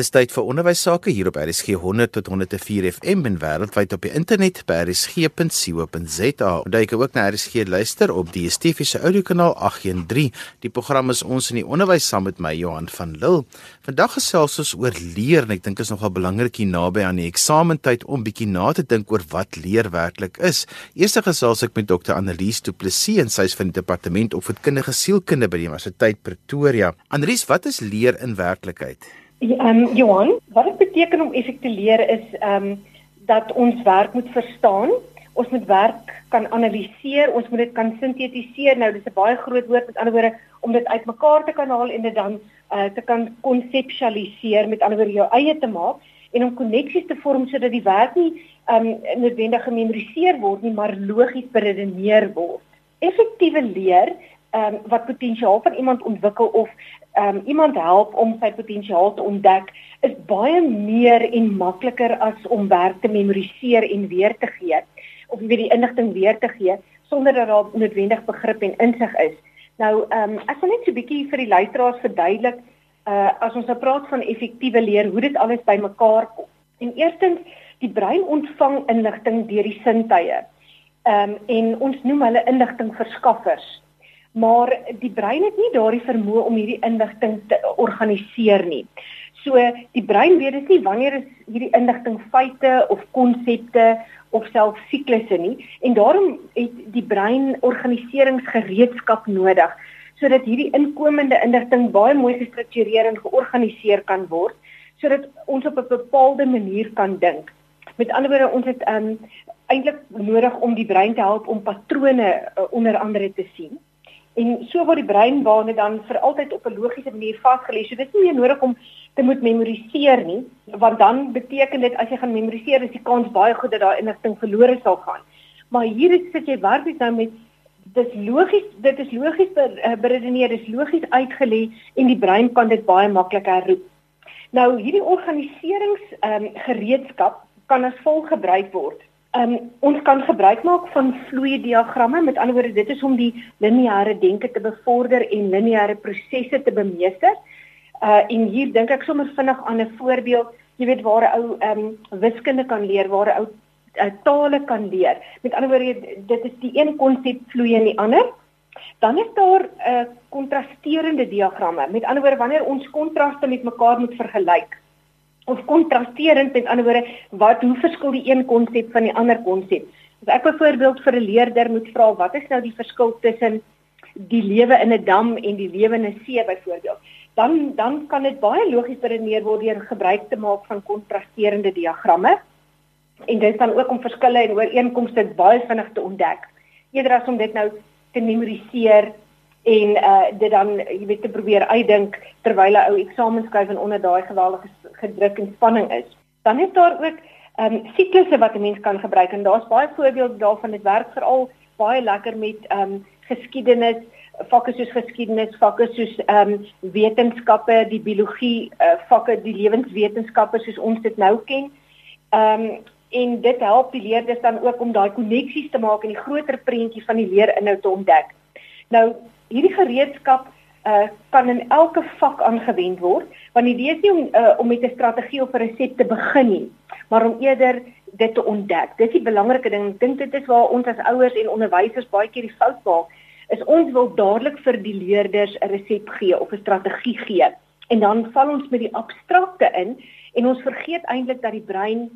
Dis tyd vir onderwys sake hier op RSG 100 tot 104 FM en wêreldwyd op die internet by rsg.co.za. Onthou jy ook na RSG luister op die Stefiese audiokanaal 813. Die program is ons in die onderwys saam met my Johan van Lille. Vandag gesels ons oor leer en ek dink is nogal belangrik hier naby aan die eksamentyd om bietjie na te dink oor wat leer werklik is. Eerste gesels ek met Dr. Annelies Du Plessis en sy is van die departement opvoedkundige sielkunde by die Universiteit Pretoria. Annelies, wat is leer in werklikheid? Ehm um, Johan, wat dit beteken om effek te leer is ehm um, dat ons werk moet verstaan. Ons moet werk kan analiseer, ons moet dit kan sintetiseer. Nou dis 'n baie groot woord met ander woorde om dit uitmekaar te kan haal en dit dan uh, te kan konseptualiseer met ander woorde jou eie te maak en om koneksies te vorm sodat die werk nie ehm um, noodwendig gememoriseer word nie, maar logies beredeneer word. Effektiewe leer ehm um, wat potensiaal van iemand ontwikkel of um, iemand help om sy potensiaal te ontdek is baie meer en makliker as om werk te memoriseer en weer te gee of weet die inligting weer te gee sonder dat daar noodwendig begrip en insig is. Nou ehm um, ek wil net so 'n bietjie vir die luisteraars verduidelik uh as ons nou praat van effektiewe leer, hoe dit alles bymekaar kom. En eerstens, die brein ontvang inligting deur die sintuie. Ehm um, en ons noem hulle inligtingverskaffers maar die brein het nie daardie vermoë om hierdie inligting te organiseer nie. So die brein weet dit nie wanneer is hierdie inligting feite of konsepte of selfs siklusse nie en daarom het die brein organiseringsgereedskap nodig sodat hierdie inkomende inligting baie mooi gestruktureer en georganiseer kan word sodat ons op 'n bepaalde manier kan dink. Met ander woorde ons het um, eintlik nodig om die brein te help om patrone uh, onder andere te sien. En so word die breinbane dan vir altyd op 'n logiese manier vasgelê. So dit is nie meer nodig om te moet memoriseer nie, want dan beteken dit as jy gaan memoriseer, is die kans baie goed dat daai inligting verlore sal gaan. Maar hier is sit jy werklik nou met dis logies, dit is logies eh, beredeneer, dis logies uitgelê en die brein kan dit baie maklik herroep. Nou hierdie organiserings ehm um, gereedskap kan as volg gebruik word. Um, ons kan gebruik maak van vloei diagramme. Met ander woorde, dit is om die lineêre denke te bevorder en lineêre prosesse te bemeester. Uh en hier dink ek sommer vinnig aan 'n voorbeeld, jy weet waar 'n ou ehm um, wiskunde kan leer, waar 'n ou uh, tale kan leer. Met ander woorde, dit is die een konsep vloei in die ander. Dan is daar 'n uh, kontrasterende diagramme. Met ander woorde, wanneer ons kontraste met mekaar moet vergelyk, of kontrasterend met ander woorde wat hoe verskil die een konsep van die ander konsep? As ek byvoorbeeld vir 'n leerder moet vra wat is nou die verskil tussen die lewe in 'n dam en die lewe in 'n see byvoorbeeld? Dan dan kan dit baie logies beredeneer word deur gebruik te maak van kontrasterende diagramme. En dit kan ook om verskille en ooreenkomste baie vinnig te ontdek. Eerder as om dit nou te memoriseer en uh dit dan jy weet te probeer uitdink terwyl 'n ou eksamen skryf en onder daai geweldige gedruk en spanning is. Dan is daar ook ehm um, siklusse wat 'n mens kan gebruik en daar's baie voorbeelde daarvan dit werk veral baie lekker met ehm um, geskiedenis vakke soos geskiedenis vakke soos ehm um, wetenskappe die biologie uh, vakke die lewenswetenskappe soos ons dit nou ken. Ehm um, en dit help die leerders dan ook om daai koneksies te maak en die groter prentjie van die leerinhoud te ontdek. Nou hierdie gereedskap uh, kan in elke vak aangewend word want die idee is nie om uh, om met 'n strategie of 'n resep te begin nie maar om eerder dit te ontdek. Dis die belangrike ding. Ek dink dit is waar ons as ouers en onderwysers baie keer die fout maak. Is ons wil dadelik vir die leerders 'n resep gee of 'n strategie gee en dan val ons met die abstrakte in en ons vergeet eintlik dat die brein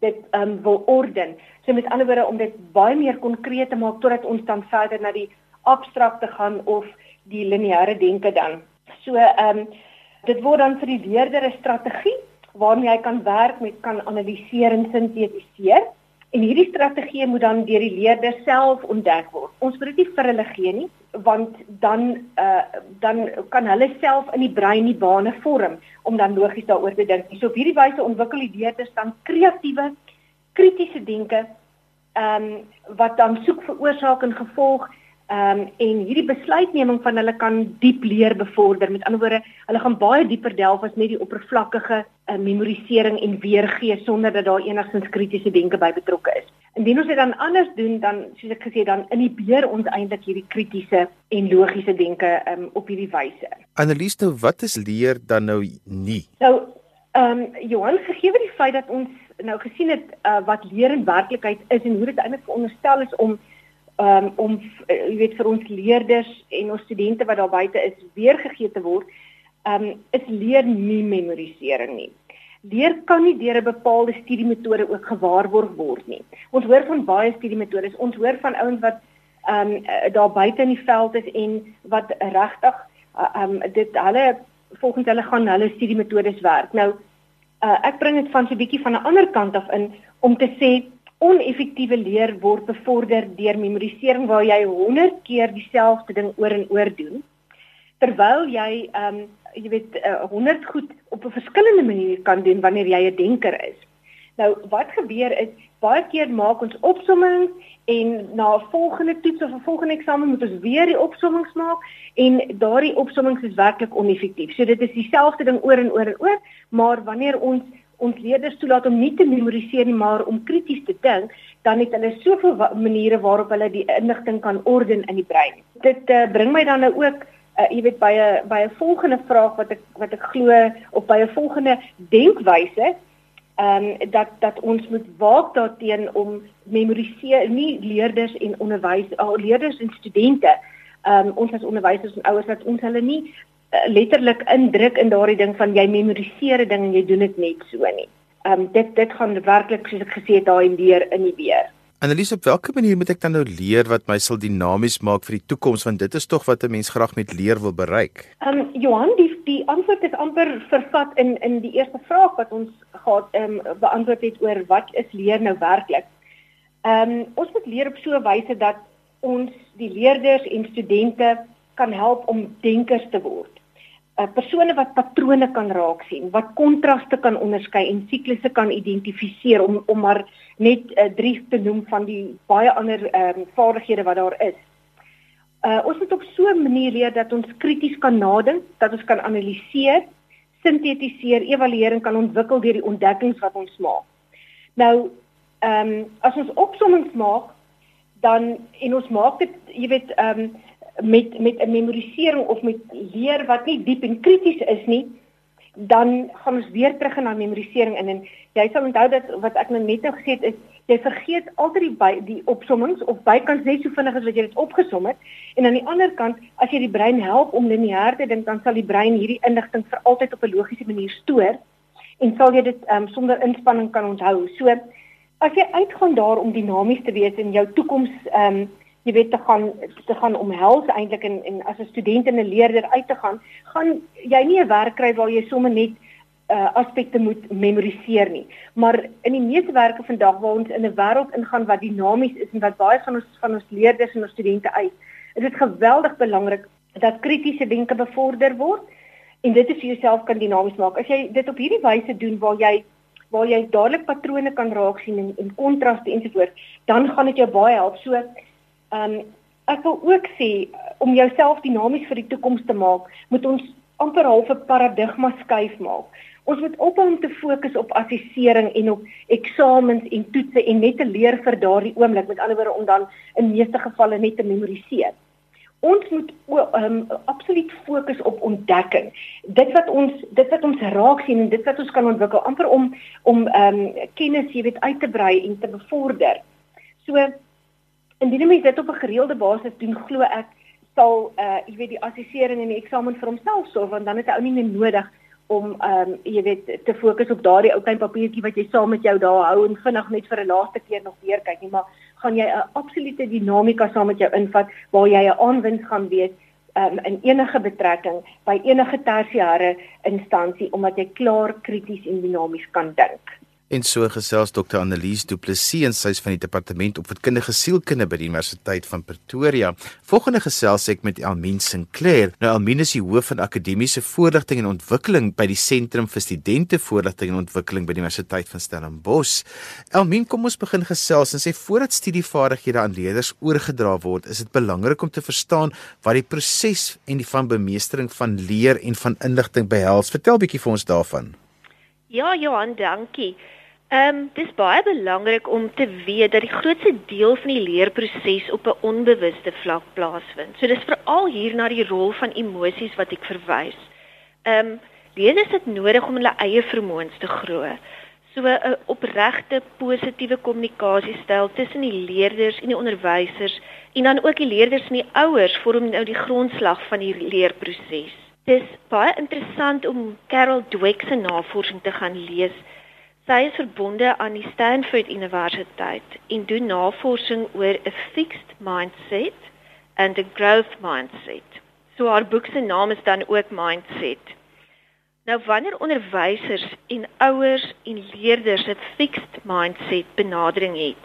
dit um, wil orden. So met ander woorde om dit baie meer konkreet te maak totdat ons dan verder na die abstrakte gaan of die lineêre denke dan. So ehm um, dit word dan vir die leerder 'n strategie waarmee hy kan werk met kan analiseer en sintetiseer. En hierdie strategie moet dan deur die leerder self ontdek word. Ons moet dit nie vir hulle gee nie, want dan uh dan kan hulle self in die brein die bane vorm om dan logies daaroor te dink. So op hierdie wyse ontwikkel die leerders dan kreatiewe kritiese denke ehm um, wat dan soek vir oorsaak en gevolg Ehm um, en hierdie besluitneming van hulle kan diep leer bevorder. Met ander woorde, hulle gaan baie dieper delf as net die oppervlakkige uh, memorisering en weergee sonder dat daar enigstens kritiese denke by betrokke is. Indien ons dit dan anders doen, dan soos ek gesê dan inhibeer ons eintlik hierdie kritiese en logiese denke um, op hierdie wyse. Annelies, nou wat is leer dan nou nie? Nou Ehm um, Johan, gegee die feit dat ons nou gesien het uh, wat leer in werklikheid is en hoe dit eintlik veronderstel is om um, om uh, jy weet vir ons leerders en ons studente wat daar buite is weergegee te word, um, is leer nie memorisering nie. Leer kan nie deur 'n bepaalde studiemetode ook gewaarborg word nie. Ons hoor van baie studiemetodes. Ons hoor van ouens wat um, daar buite in die veld is en wat regtig um, dit hulle volgens hulle gaan hulle studiemetodes werk. Nou uh, ek bring dit van so 'n bietjie van 'n ander kant af in om te sê oneffektiewe leer word bevorder deur memorisering waar jy 100 keer dieselfde ding oor en oor doen terwyl jy ehm um, jy weet uh, 100 goed op 'n verskillende manier kan doen wanneer jy 'n denker is. Nou wat gebeur is baie keer maak ons opsommings en na 'n volgende toets of 'n volgende eksamen moet ons weer die opsommings maak en daardie opsommings is werklik oneffektief. So dit is dieselfde ding oor en oor en oor, maar wanneer ons ons leerders toelaat om nie te memoriseer nie maar om krities te dink, dan het hulle soveel maniere waarop hulle die inligting kan orden in die brein. Dit uh, bring my dan nou ook uh, jy weet by 'n by 'n volgende vraag wat ek wat ek glo op by 'n volgende denkwyse ehm um, dat dat ons moet waak daarteenoor om memoriseer nie leerders en onderwys al leerders en studente ehm um, ons as onderwysers en ouers dat ons hulle nie uh, letterlik indruk in daardie ding van jy memoriseer 'n ding en jy doen dit net so nie. Ehm um, dit dit gaan werklik soos ek gesê het daai leer in die weer. Annelies, op watter manier moet ek dan nou leer wat my sal dinamies maak vir die toekoms want dit is tog wat 'n mens graag met leer wil bereik? Ehm um, Johan, die die antwoord is amper vervat in in die eerste vraag wat ons gehad ehm um, beantwoord het oor wat is leer nou werklik? Ehm um, ons moet leer op so 'n wyse dat ons die leerders en studente kan help om denkers te word. Uh, persone wat patrone kan raak sien, wat kontraste kan onderskei en siklusse kan identifiseer om om maar net uh, drie te noem van die baie ander ehm um, vaardighede wat daar is. Uh ons moet op so 'n manier leer dat ons krities kan nadink, dat ons kan analiseer, sintetiseer, evalueer en kan ontwikkel deur die ontdekkings wat ons maak. Nou, ehm um, as ons opsommings maak, dan en ons maak dit, jy weet, ehm um, met met 'n memorisering of met leer wat nie diep en krities is nie, dan gaan ons weer terug na memorisering in en jy sal onthou dat wat ek nou net nou gesê het is jy vergeet altyd die by, die opsommings of bykans net so vinnig as wat jy dit opgesom het en aan die ander kant as jy die brein help om lineêr te dink dan sal die brein hierdie inligting vir altyd op 'n logiese manier stoor en sal jy dit um, sonder inspanning kan onthou. So as jy uitgaan daar om dinamies te wees in jou toekoms ehm um, jy weet te gaan te gaan omhels eintlik en en as 'n student en 'n leerder uit te gaan, gaan jy nie 'n werk kry waar jy sommer net uh aspekte moet memoriseer nie. Maar in die meeste werke vandag waar ons in 'n wêreld ingaan wat dinamies is en wat baie van ons van ons leerders en ons studente uit, is dit geweldig belangrik dat kritiese denke bevorder word en dit is vir jouself kan dinamies maak. As jy dit op hierdie wyse doen waar jy waar jy dadelik patrone kan raak sien en en kontraste ensovoorts, dan gaan dit jou baie help. So um, ek wil ook sê om jouself dinamies vir die toekoms te maak, moet ons amper half 'n paradigma skuif maak. Ons moet ophou om te fokus op assessering en op eksamens en toetse en net te leer vir daardie oomblik, met ander woorde om dan in meeste gevalle net te memoriseer. Ons moet um, absoluut fokus op ontdekking. Dit wat ons dit wat ons raak sien en dit wat ons kan ontwikkel amper om om ehm um, kennis, jy weet, uit te brei en te bevorder. So indien mense dit op 'n gereelde basis doen, glo ek sal uh jy weet die assessering en die eksamen vir homself sorg want dan het hy ou nie meer nodig om ehm um, jy weet te fokus op daardie ou klein papiertjie wat jy saam met jou daar hou en vinnig net vir 'n laaste keer nog weer kyk nie, maar gaan jy 'n absolute dinamika saam met jou invat waar jy 'n aanwins gaan wees um, in enige betrekking by enige tersiêre instansie omdat jy klaar krities en dinamies kan dink. En so gesels Dr Annelies Du Plessis en sy is van die departement opvoedkundige sielkunde by die Universiteit van Pretoria. Volgende gesels ek met Elmien Sinclair. Nou Elmien is die hoof van akademiese voorligting en ontwikkeling by die Sentrum vir Studente Voorligting en Ontwikkeling by die Universiteit van Stellenbosch. Elmien, kom ons begin gesels en sê voordat studievaardighede aan leerders oorgedra word, is dit belangrik om te verstaan wat die proses en die van bemeestering van leer en van inligting behels. Vertel bietjie vir ons daarvan. Ja, Johan, dankie. Ehm um, dis baie belangrik om te weet dat die grootste deel van die leerproses op 'n onbewuste vlak plaasvind. So dis veral hier na die rol van emosies wat ek verwys. Ehm um, Leerders het nodig om hulle eie vermoëns te groei. So 'n opregte positiewe kommunikasiestyl tussen die leerders en die onderwysers en dan ook die leerders en die ouers vorm nou die grondslag van die leerproses. Dis baie interessant om Carol Dweck se navorsing te gaan lees. Sy is verbonde aan die Stanford Universiteit en doen navorsing oor 'n fixed mindset and a growth mindset. So haar boek se naam is dan ook Mindset. Nou wanneer onderwysers en ouers en leerders 'n fixed mindset benadering het,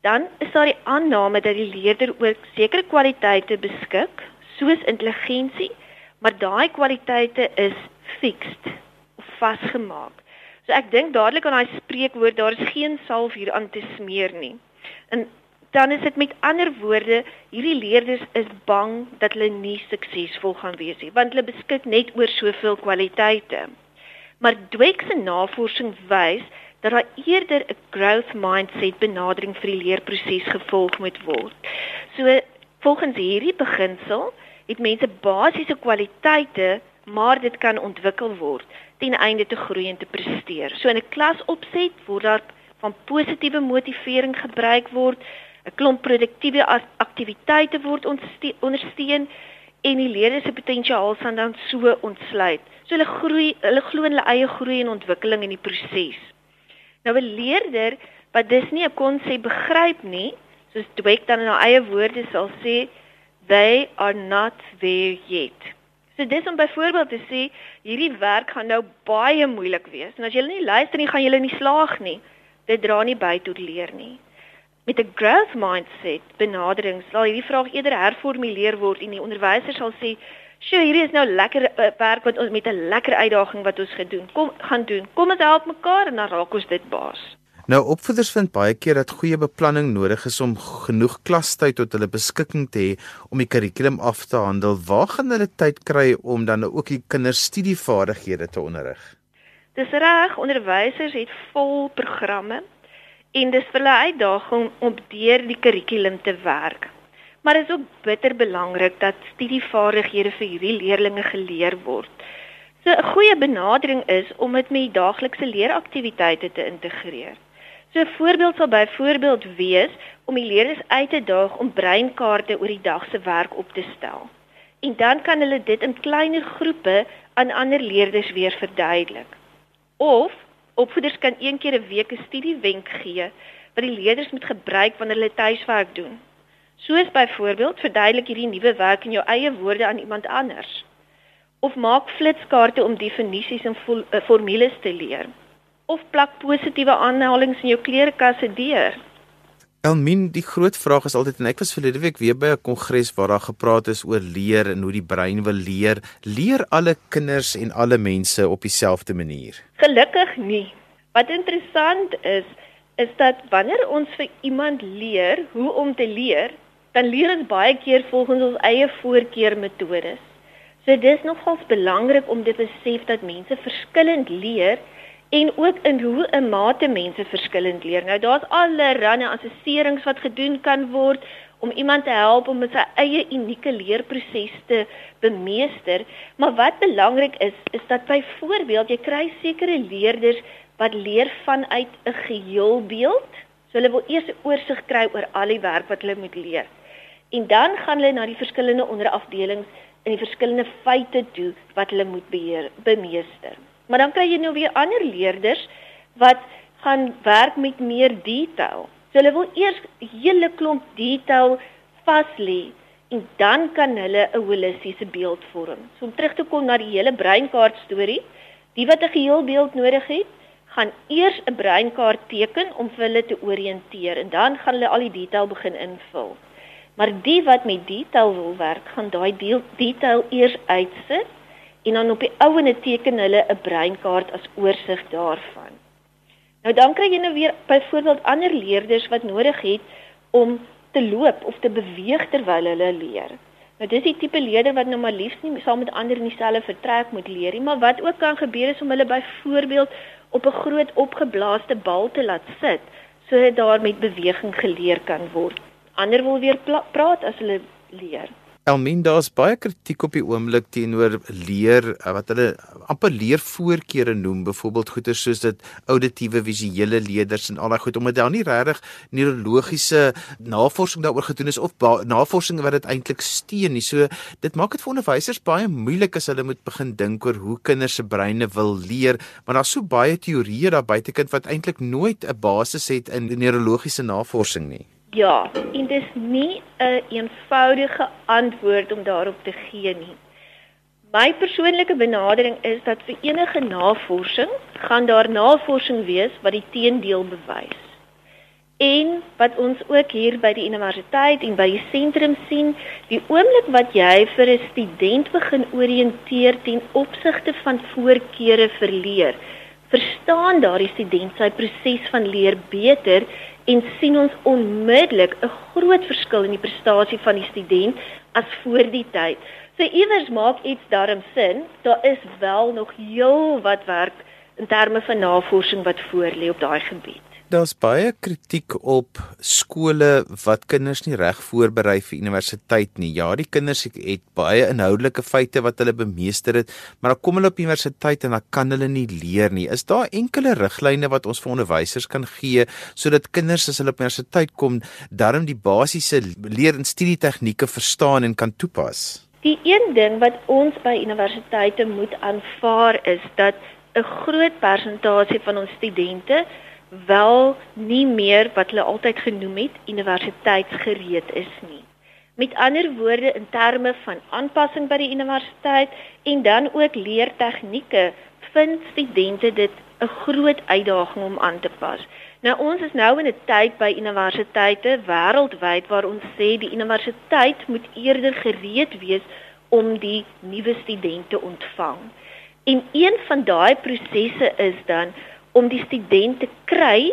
dan is daar die aanname dat die leerder ook sekere kwaliteite beskik, soos intelligensie, maar daai kwaliteite is fixed of vasgemaak. So ek dink dadelik aan daai spreekwoord, daar is geen salf hier aan te smeer nie. En dan is dit met ander woorde, hierdie leerders is bang dat hulle nie suksesvol gaan wees nie, want hulle beskik net oor soveel kwaliteite. Maar Dweck se navorsing wys dat daar eerder 'n growth mindset benadering vir die leerproses gevolg moet word. So volgens hierdie beginsel het mense basiese kwaliteite, maar dit kan ontwikkel word ten einde te groei en te presteer. So in 'n klas opset word daar van positiewe motivering gebruik word, 'n klomp produktiewe aktiwiteite word ondersteun en die leerders se potensiaal sal dan so ontsluit. So hulle groei, hulle glo in hulle eie groei en ontwikkeling in die proses. Nou 'n leerder wat dis nie 'n konsep begryp nie, soos Dweck dan in haar eie woorde sal sê, they are not there yet. So dis om byvoorbeeld te sê hierdie werk gaan nou baie moeilik wees en as jy nie luister nie gaan jy nie slaag nie. Dit dra nie by tot leer nie. Met 'n growth mindset benadering sal hierdie vraag eerder herformuleer word en die onderwyser sal sê, "Sjoe, hierdie is nou lekker uh, werk wat ons met 'n lekker uitdaging wat ons gedoen. Kom gaan doen. Kom ons help mekaar en dan raak ons dit baas." Nou opvoeders vind baie keer dat goeie beplanning nodig is om genoeg klastyd tot hulle beskikking te hê om die kurrikulum af te handel. Waar gaan hulle tyd kry om dan ook die kinders studievaardighede te onderrig? Dis reg, onderwysers het vol programme en dis vir hulle uitdaging om deur die kurrikulum te werk. Maar dit is ook bitter belangrik dat studievaardighede vir hierdie leerders geleer word. So 'n goeie benadering is om dit met daaglikse leeraktiwiteite te integreer. So 'n voorbeeld sal byvoorbeeld wees om die leerders uit te daag om breinkaarte oor die dag se werk op te stel. En dan kan hulle dit in kleiner groepe aan ander leerders weer verduidelik. Of opvoeders kan een keer 'n week 'n studiewenk gee wat die leerders moet gebruik wanneer hulle tuiswerk doen. Soos byvoorbeeld verduidelik hierdie nuwe werk in jou eie woorde aan iemand anders. Of maak flitskaarte om definisies en formules te leer of plak positiewe aanhalinge in jou klerekasse deur. Elmin, die groot vraag is altyd en ek was verlede week weer by 'n kongres waar daar gepraat is oor leer en hoe die brein wil leer. Leer alle kinders en alle mense op dieselfde manier? Gelukkig nie. Wat interessant is, is dat wanneer ons vir iemand leer hoe om te leer, dan leer ons baie keer volgens ons eie voorkeurmetodes. So dis nogals belangrik om te besef dat mense verskillend leer en ook in hoe 'n mate mense verskillend leer. Nou daar's allerlei assesserings wat gedoen kan word om iemand te help om sy eie unieke leerproses te bemeester, maar wat belangrik is, is dat byvoorbeeld jy kry sekere leerders wat leer vanuit 'n geheelbeeld. So hulle wil eers 'n oorsig kry oor al die werk wat hulle moet leer. En dan gaan hulle na die verskillende onderafdelings en die verskillende feite toe wat hulle moet beheer, bemeester. Maar dan kry jy nou weer ander leerders wat gaan werk met meer detail. So hulle wil eers hele klomp detail vas lê en dan kan hulle 'n holistiese beeld vorm. So om terug te kom na die hele breinkaart storie, die wat 'n geheel beeld nodig het, gaan eers 'n breinkaart teken om vir hulle te oriënteer en dan gaan hulle al die detail begin invul. Maar die wat met detail wil werk, gaan daai detail eers uitsit en dan op die ouene teken hulle 'n breinkaart as oorsig daarvan. Nou dan kry jy nou weer byvoorbeeld ander leerders wat nodig het om te loop of te beweeg terwyl hulle leer. Nou dis die tipe leerder wat nou maar liefs nie saam met ander in dieselfde vertrek moet leer nie, maar wat ook kan gebeur is om hulle byvoorbeeld op 'n groot opgeblaaste bal te laat sit sodat daar met beweging geleer kan word. Ander wil weer praat as hulle leer. Elmien, daar's baie kritiek op die oomblik teenoor leer eh, wat hulle amper leervoorkeure noem, byvoorbeeld goeie soos dit auditiewe visuele leerders en al daai goed omdat daar nie regtig neurologiese navorsing daaroor gedoen is of navorsing wat dit eintlik steun nie. So dit maak dit vir onderwysers baie moeilik as hulle moet begin dink oor hoe kinders se breine wil leer, want daar's so baie teorieë daar buitekant wat eintlik nooit 'n basis het in neurologiese navorsing nie. Ja, en dis nie 'n een eenvoudige antwoord om daarop te gee nie. My persoonlike benadering is dat vir enige navorsing gaan daar navorsing wees wat die teendeel bewys. En wat ons ook hier by die universiteit en by die sentrum sien, die oomblik wat jy vir 'n student begin orienteer ten opsigte van voorkeure vir leer, verstaan daardie student sy proses van leer beter en sien ons onmiddellik 'n groot verskil in die prestasie van die student as voor die tyd. So iewers maak iets daarom sin, daar is wel nog heel wat werk in terme van navorsing wat voorlê op daai gebied daar's baie kritiek op skole wat kinders nie reg voorberei vir universiteit nie. Ja, die kinders het baie inhoudelike feite wat hulle bemeester het, maar dan kom hulle op universiteit en dan kan hulle nie leer nie. Is daar enkele riglyne wat ons vir onderwysers kan gee sodat kinders as hulle op universiteit kom, darm die basiese leer en studie tegnieke verstaan en kan toepas? Die een ding wat ons by universiteite moet aanvaar is dat 'n groot persentasie van ons studente wel nie meer wat hulle altyd genoem het universiteitsgereed is nie. Met ander woorde in terme van aanpassing by die universiteit en dan ook leertegnieke vind studente dit 'n groot uitdaging om aan te pas. Nou ons is nou in 'n tyd by universiteite wêreldwyd waar ons sê die universiteit moet eerder gereed wees om die nuwe studente ontvang. En een van daai prosesse is dan om die student te kry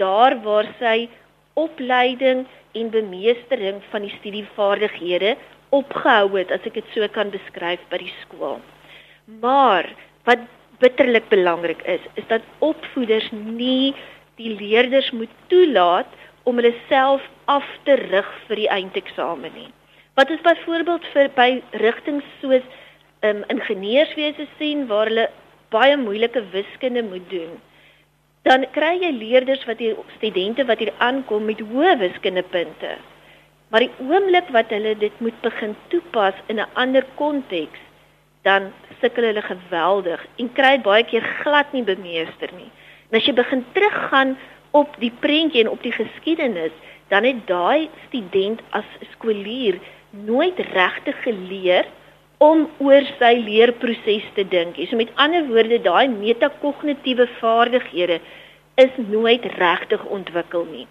daar waar sy opleiding en bemeestering van die studievaardighede opgehou het as ek dit so kan beskryf by die skool. Maar wat bitterlik belangrik is, is dat opvoeders nie die leerders moet toelaat om hulle self af te rig vir die eindeksamen nie. Wat is byvoorbeeld vir by rigtings soos um, ingenieurswese sien waar hulle baie moeilike wiskunde moet doen dan kry jy leerders wat hier studente wat hier aankom met hoë wiskundepunte. Maar die oomblik wat hulle dit moet begin toepas in 'n ander konteks, dan sukkel hulle geweldig en kry baie keer glad nie bemeester nie. En as jy begin teruggaan op die prentjie en op die geskiedenis, dan het daai student as skoolier nooit regtig geleer om oor sy leerproses te dink. So met ander woorde, daai metakognitiewe vaardighede is nooit regtig ontwikkel nie.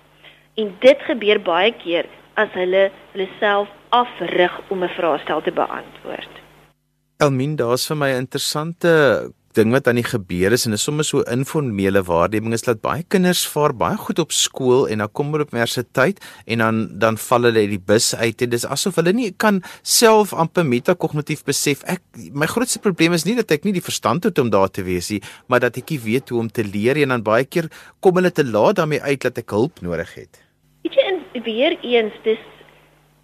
En dit gebeur baie keer as hulle hulle self afrig om 'n vraestel te beantwoord. Elmin, daar's vir my 'n interessante ding wat aan die gebeur is en is sommer so informele waarneming is dat baie kinders vaar baie goed op skool en dan kom hulle op universiteit en dan dan val hulle uit die bus uit en dis asof hulle nie kan self amper metakognitief besef ek my grootste probleem is nie dat ek nie die verstand het om daar te wees nie maar dat ek nie weet hoe om te leer en dan baie keer kom hulle te laat daarmee uit dat ek hulp nodig het weet jy en weer eens dis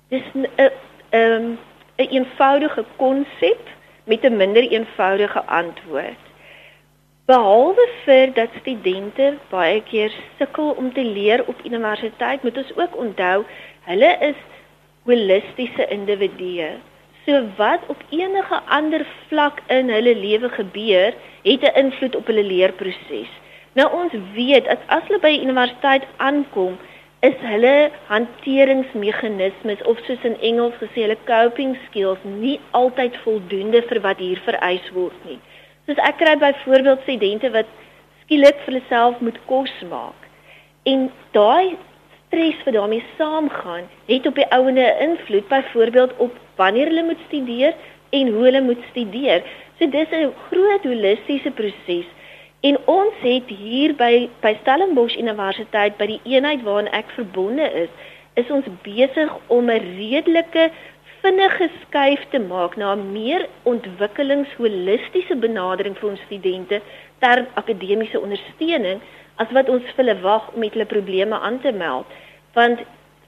dis 'n 'n 'n eenvoudige konsep met 'n minder eenvoudige antwoord. Behalwe vir dat studente baie keer sukkel om te leer op universiteit, moet ons ook onthou hulle is holistiese individue. So wat op enige ander vlak in hulle lewe gebeur, het 'n invloed op hulle leerproses. Nou ons weet dat as hulle by universiteit aankom, is hulle hanteringsmeganismes of soos in Engels gesê hulle coping skills nie altyd voldoende vir wat hier vereis word nie. Soos ek kry byvoorbeeld studente wat skielik vir hulself moet kos maak. En daai stres wat daarmee saamgaan, het op die ouene invloed byvoorbeeld op wanneer hulle moet studeer en hoe hulle moet studeer. So dis 'n groot holistiese proses En ons het hier by by Stellenbosch Universiteit by die eenheid waaraan ek verbonde is, is ons besig om 'n redelike vinnige skuif te maak na 'n meer ontwikkelingsholistiese benadering vir ons studente ter akademiese ondersteuning as wat ons vir hulle wag om met hulle probleme aan te meld, want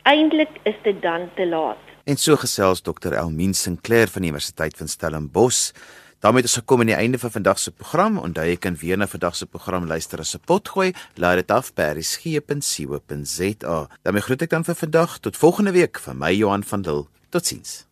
eintlik is dit dan te laat. En so gesels Dr. Elmien Sinclair van die Universiteit van Stellenbosch. daarmee ons gekom aan die einde van vandag se program. Onthou jy kan weer na vandag se program luister as 'n potgooi. Laai dit af by resgep.co.za. daarmee groet ek dan vir vandag tot volgende week van my Johan van Dil. Totsiens.